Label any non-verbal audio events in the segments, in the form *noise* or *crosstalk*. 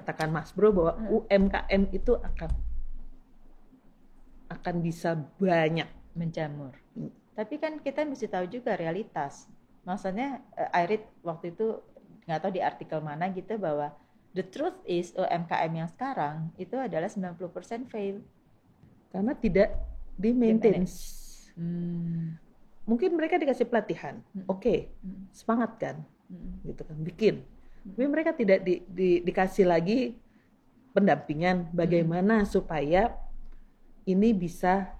dikatakan Mas Bro bahwa Hmm. UMKM itu akan akan bisa banyak. menjamur. Hmm. Tapi kan kita mesti tahu juga realitas. Maksudnya eh, I read waktu itu nggak tahu di artikel mana gitu bahwa the truth is UMKM yang sekarang itu adalah 90% fail. karena tidak di maintenance. Hmm. Mungkin mereka dikasih pelatihan, Hmm. oke, Hmm. semangat kan, Hmm. gitu kan, bikin. Tapi mereka tidak di- di- dikasih lagi pendampingan bagaimana supaya ini bisa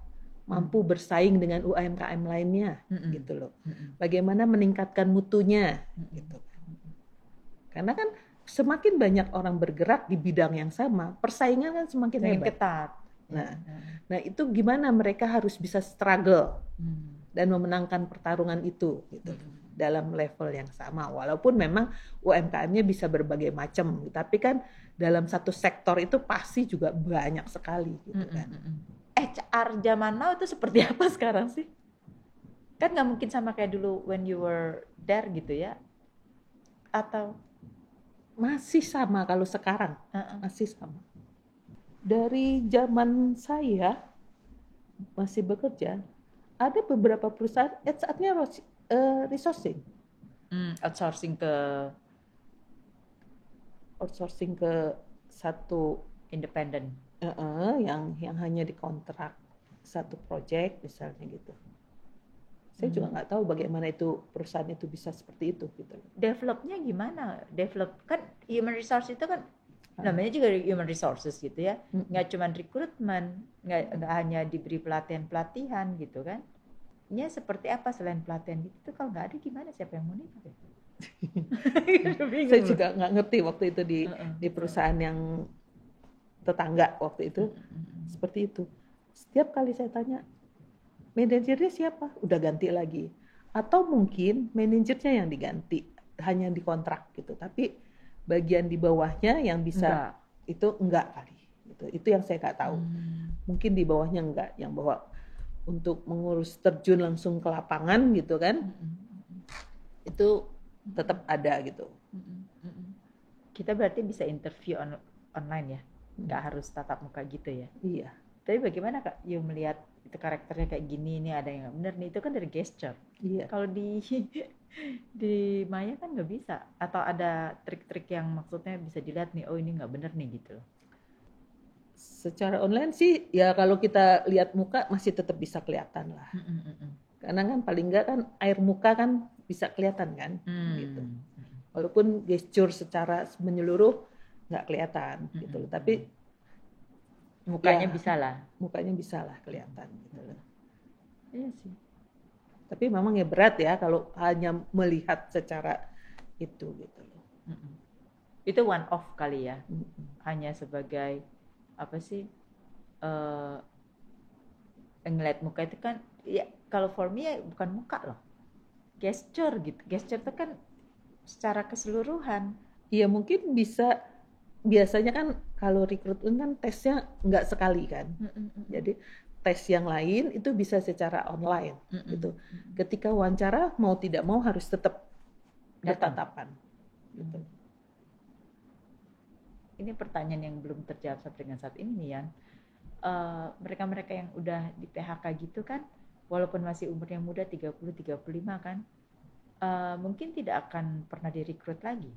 mampu bersaing dengan UMKM lainnya, Hmm. gitu loh. Hmm. Bagaimana meningkatkan mutunya, Hmm. gitu. Karena kan semakin banyak orang bergerak di bidang yang sama, persaingan kan semakin Semakin hebat. ketat. Nah. Hmm. Nah itu gimana mereka harus bisa struggle Hmm. dan memenangkan pertarungan itu gitu Hmm. Dalam level yang sama walaupun memang UMKM-nya bisa berbagai macam tapi kan dalam satu sektor itu pasti juga banyak sekali gitu kan mm. HR zaman now itu seperti *laughs* apa sekarang sih? Kan nggak mungkin sama kayak dulu when you were there gitu ya? Atau? masih sama kalau sekarang Uh-uh. masih sama dari zaman saya masih bekerja ada beberapa perusahaan HR-nya eh, resourcing Hmm, outsourcing ke outsourcing ke satu independen. eh, eh, yang yang hanya dikontrak satu project misalnya gitu saya juga Hmm. nggak tahu bagaimana itu perusahaan itu bisa seperti itu gitu Developnya gimana? Develop kan human resource itu kan Ah. namanya juga human resources gitu ya. Mm. Nggak cuma rekrutmen, nggak nggak hanya diberi pelatihan pelatihan gitu kan? Nya seperti apa selain pelatihan gitu? Tuh kalau nggak ada gimana siapa yang mau nikah? *laughs* ya? Saya juga nggak ngerti waktu itu di Uh-uh. di perusahaan yang tetangga waktu itu Mm-mm. seperti itu. Setiap kali saya tanya, manajernya siapa? Udah ganti lagi. Atau mungkin manajernya yang diganti, hanya dikontrak gitu. Tapi bagian di bawahnya yang bisa Enggak. itu enggak kali. Gitu. Itu yang saya nggak tahu. Hmm. Mungkin di bawahnya enggak, yang bahwa untuk mengurus terjun langsung ke lapangan gitu kan, Mm-mm. itu tetap ada gitu. Mm-mm. Kita berarti bisa interview on- online ya, nggak harus tatap muka gitu ya. Iya. Tapi bagaimana kak, you melihat itu karakternya kayak gini, ini ada yang benar nih, itu kan dari gesture. Iya. Kalau di *laughs* di Maya kan nggak bisa, atau ada trik-trik yang maksudnya bisa dilihat nih, oh ini nggak benar nih gitu loh. Secara online sih ya kalau kita lihat muka masih tetap bisa kelihatan lah. Mm-mm. Karena kan paling enggak kan air muka kan bisa kelihatan kan. Hmm. Gitu. Walaupun gesture secara menyeluruh nggak kelihatan gitu loh. Tapi Mukanya Ya. bisa lah. mukanya bisa lah kelihatan gitu loh. Iya sih. Tapi memang ya berat ya kalau hanya melihat secara itu gitu loh. Mm-mm. Itu one off kali ya. Mm-mm. hanya sebagai apa sih eh ngeliat muka itu kan ya kalau for me ya bukan muka loh gesture gitu gesture itu kan secara keseluruhan Iya mungkin bisa biasanya kan kalau rekrutmen kan tesnya nggak sekali kan. Jadi tes yang lain itu bisa secara online gitu. Ketika wawancara mau tidak mau harus tetap bertatapan. Gitu. Ini pertanyaan yang belum terjawab sampai dengan saat ini nih Yan. Eh, mereka-mereka yang udah di PHK gitu kan walaupun masih umurnya muda 30 35 kan eh, mungkin tidak akan pernah direkrut lagi.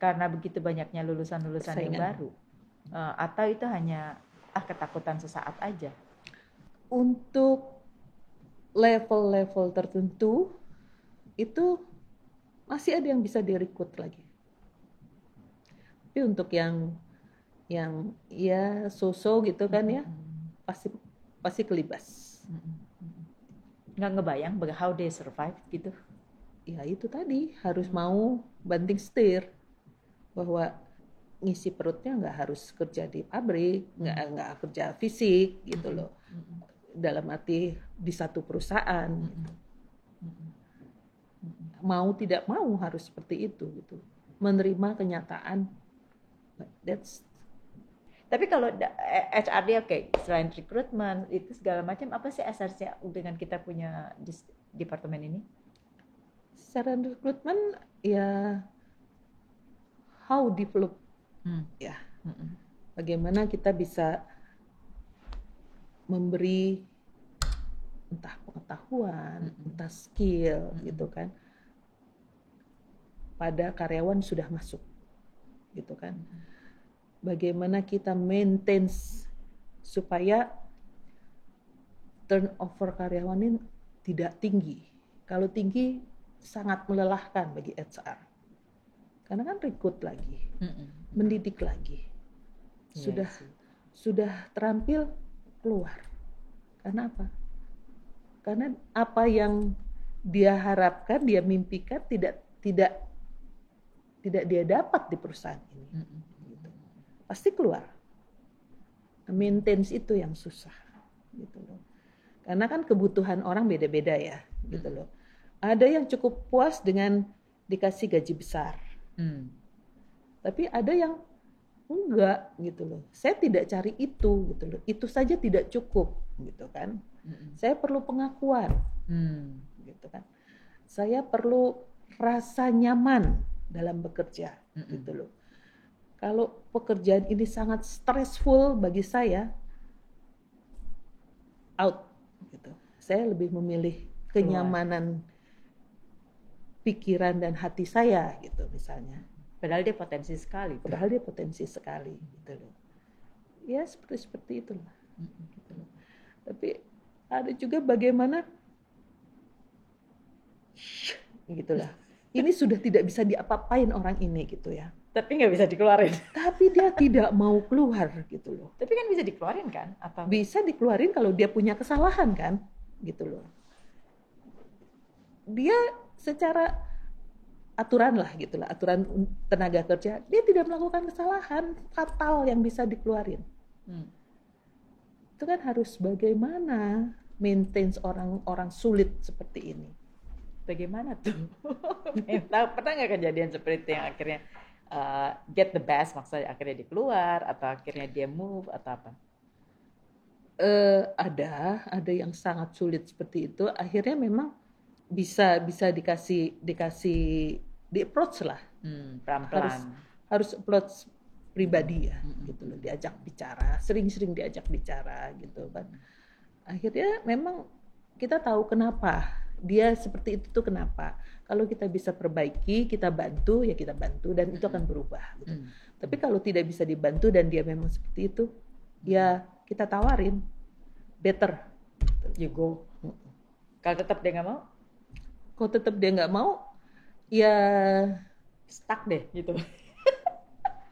Karena begitu banyaknya lulusan-lulusan yang baru. Eh, atau itu hanya ah ketakutan sesaat aja. Untuk level-level tertentu itu masih ada yang bisa direkrut lagi. Tapi untuk yang yang ya so-so gitu kan ya pasti pasti kelibas. nggak ngebayang how they survive gitu Ya itu tadi harus mau banting setir bahwa ngisi perutnya nggak harus kerja di pabrik, nggak nggak kerja fisik gitu loh. Dalam arti di satu perusahaan. Mau tidak mau harus seperti itu gitu. Menerima kenyataan. That's tapi kalau da- eh, HRD oke selain rekrutmen itu segala macam apa sih asasnya dengan kita punya departemen ini secara rekrutmen ya how develop hmm. ya hmm. bagaimana kita bisa memberi entah pengetahuan hmm. entah skill hmm. gitu kan pada karyawan sudah masuk gitu kan. Bagaimana kita maintain supaya turnover karyawan ini tidak tinggi. Kalau tinggi sangat melelahkan bagi HR karena kan rekrut lagi, mm mendidik lagi, iya sudah yeah, sudah terampil keluar. Karena apa? Karena apa yang dia harapkan, dia mimpikan tidak tidak tidak dia dapat di perusahaan ini. Gitu. Pasti keluar. Maintenance itu yang susah, gitu loh. Karena kan kebutuhan orang beda-beda ya, gitu loh. Ada yang cukup puas dengan dikasih gaji besar Hmm. Tapi ada yang enggak gitu loh. Saya tidak cari itu gitu loh. Itu saja tidak cukup gitu kan. Hmm. Saya perlu pengakuan. Hmm. Gitu kan. Saya perlu rasa nyaman dalam bekerja hmm. gitu loh. Kalau pekerjaan ini sangat stressful bagi saya out gitu. Saya lebih memilih kenyamanan pikiran dan hati saya gitu misalnya. Padahal dia potensi sekali. Padahal dia potensi sekali gitu loh. Ya seperti seperti itulah. Gitu loh. Tapi ada juga bagaimana gitulah. Ini sudah tidak bisa diapa-apain orang ini gitu ya. Tapi nggak bisa dikeluarin. *laughs* Tapi dia tidak mau keluar gitu loh. Tapi kan bisa dikeluarin kan? Atau bisa dikeluarin kalau dia punya kesalahan kan, gitu loh. Dia secara aturan lah gitulah aturan tenaga kerja dia tidak melakukan kesalahan fatal yang bisa dikeluarin hmm. itu kan harus bagaimana maintain orang-orang sulit seperti ini bagaimana tuh? *laughs* Pernah nggak kejadian seperti itu yang akhirnya uh, get the best maksudnya akhirnya dia keluar atau akhirnya dia move atau apa? Uh, ada ada yang sangat sulit seperti itu. Akhirnya memang bisa bisa dikasih dikasih di approach lah. Hmm, pelan pelan harus harus approach pribadi ya hmm. gitu loh. Diajak bicara sering-sering diajak bicara gitu kan. Akhirnya memang kita tahu kenapa dia seperti itu tuh kenapa? Kalau kita bisa perbaiki kita bantu ya kita bantu dan itu akan berubah gitu. hmm. tapi kalau tidak bisa dibantu dan dia memang seperti itu ya kita tawarin. Better. You go. Kalau tetap dia nggak mau? Kalau tetap dia nggak mau ya stuck deh gitu.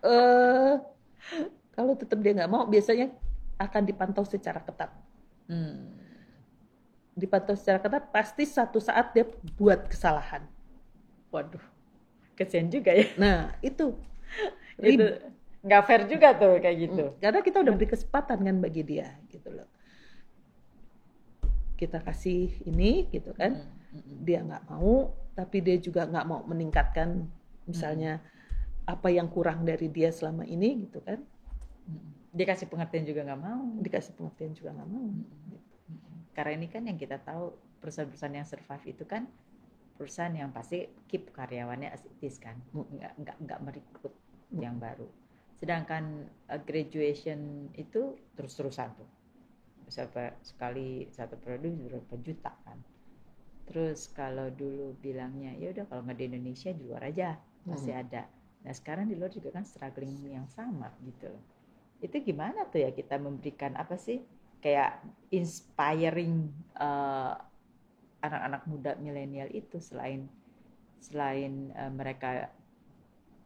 Uh, *laughs* kalau tetap dia nggak mau biasanya akan dipantau secara ketat. Hmm. Dipantau secara ketat pasti satu saat dia buat kesalahan. Waduh kesian juga ya. Nah itu. *laughs* Itu nggak fair juga tuh kayak gitu. Hmm, karena kita udah beri kesempatan kan bagi dia gitu loh. Kita kasih ini gitu kan. Hmm dia nggak mau tapi dia juga nggak mau meningkatkan misalnya hmm. apa yang kurang dari dia selama ini gitu kan. Dia kasih pengertian juga nggak mau. Dikasih pengertian juga nggak mau karena ini kan yang kita tahu perusahaan-perusahaan yang survive itu kan perusahaan yang pasti keep karyawannya as it is kan. Nggak nggak nggak merekrut yang baru. Sedangkan uh, graduation itu terus-terusan tuh. Siapa sekali satu produk berapa juta kan. Terus kalau dulu bilangnya ya udah kalau nggak di Indonesia di luar aja masih hmm. ada. Nah sekarang di luar juga kan struggling yang sama gitu. Itu gimana tuh ya kita memberikan apa sih kayak inspiring eh, anak-anak muda milenial itu selain selain uh, mereka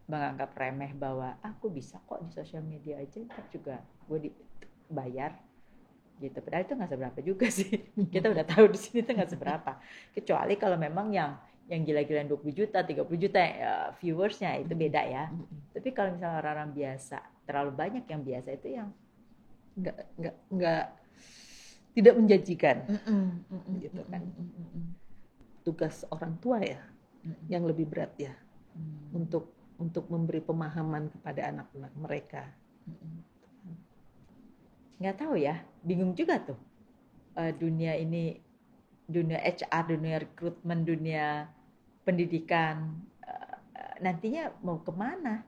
menganggap remeh bahwa aku bisa kok di sosial media aja ntar juga gue dibayar gitu. Padahal itu nggak seberapa juga *laughs* sih. Kita udah tahu di sini tuh nggak seberapa. Kecuali kalau memang yang yang gila-gilaan 20 juta 30 juta uh, viewersnya itu beda ya. Tapi kalau misalnya orang-orang biasa terlalu banyak yang biasa itu yang nggak nggak nggak tidak menjanjikan. Gitu kan. tugas orang tua ya yang lebih berat ya mm. untuk untuk memberi pemahaman kepada anak-anak mereka. Nggak tahu ya bingung juga tuh. Uh, dunia ini dunia HR dunia rekrutmen dunia pendidikan uh, nantinya mau ke mana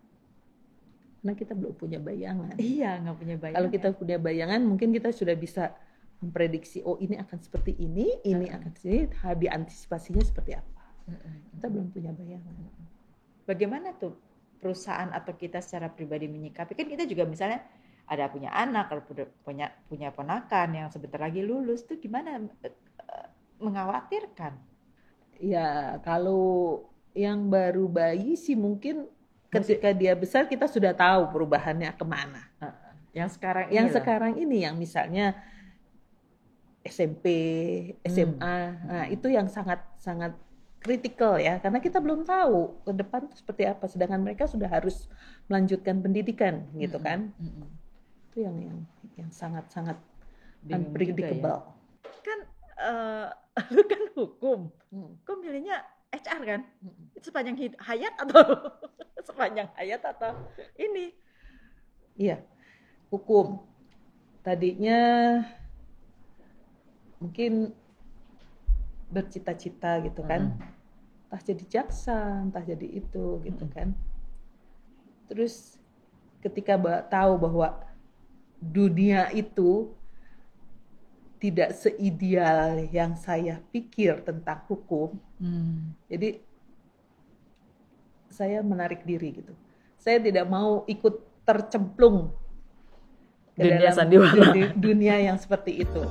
karena kita belum punya bayangan. Iya, nggak punya bayangan. Kalau kita punya bayangan, mungkin kita sudah bisa memprediksi, oh ini akan seperti ini, ini Mm-mm. akan sini, diantisipasinya seperti apa. Mm-mm. Kita belum punya bayangan. Bagaimana tuh perusahaan atau kita secara pribadi menyikapi? Kan kita juga misalnya ada punya anak, kalau punya punya ponakan yang sebentar lagi lulus tuh gimana eh, mengkhawatirkan? Ya, kalau yang baru bayi sih mungkin ketika dia besar kita sudah tahu perubahannya ke mana. Yang sekarang Yang inilah. sekarang ini yang misalnya SMP, SMA, nah itu yang sangat sangat kritikal ya, karena kita belum tahu ke depan itu seperti apa. Sedangkan mereka sudah harus melanjutkan pendidikan, gitu Mm-mm. kan? Mm-mm. Itu yang yang yang sangat sangat Bingung ya. unpredictable. Kan eh, *laughs* lu kan hukum, Hmm. kok milihnya HR kan? Itu sepanjang hayat atau *laughs* sepanjang hayat atau ini? Iya, hukum. Tadinya mungkin bercita-cita gitu kan, entah jadi jaksa, entah jadi itu gitu Mm-mm. kan. Terus ketika tahu bahwa dunia itu tidak seideal yang saya pikir tentang hukum, Hmm. jadi saya menarik diri gitu. Saya tidak mau ikut tercemplung ke Dunia dalam sandiwara. *laughs* dunia yang seperti itu.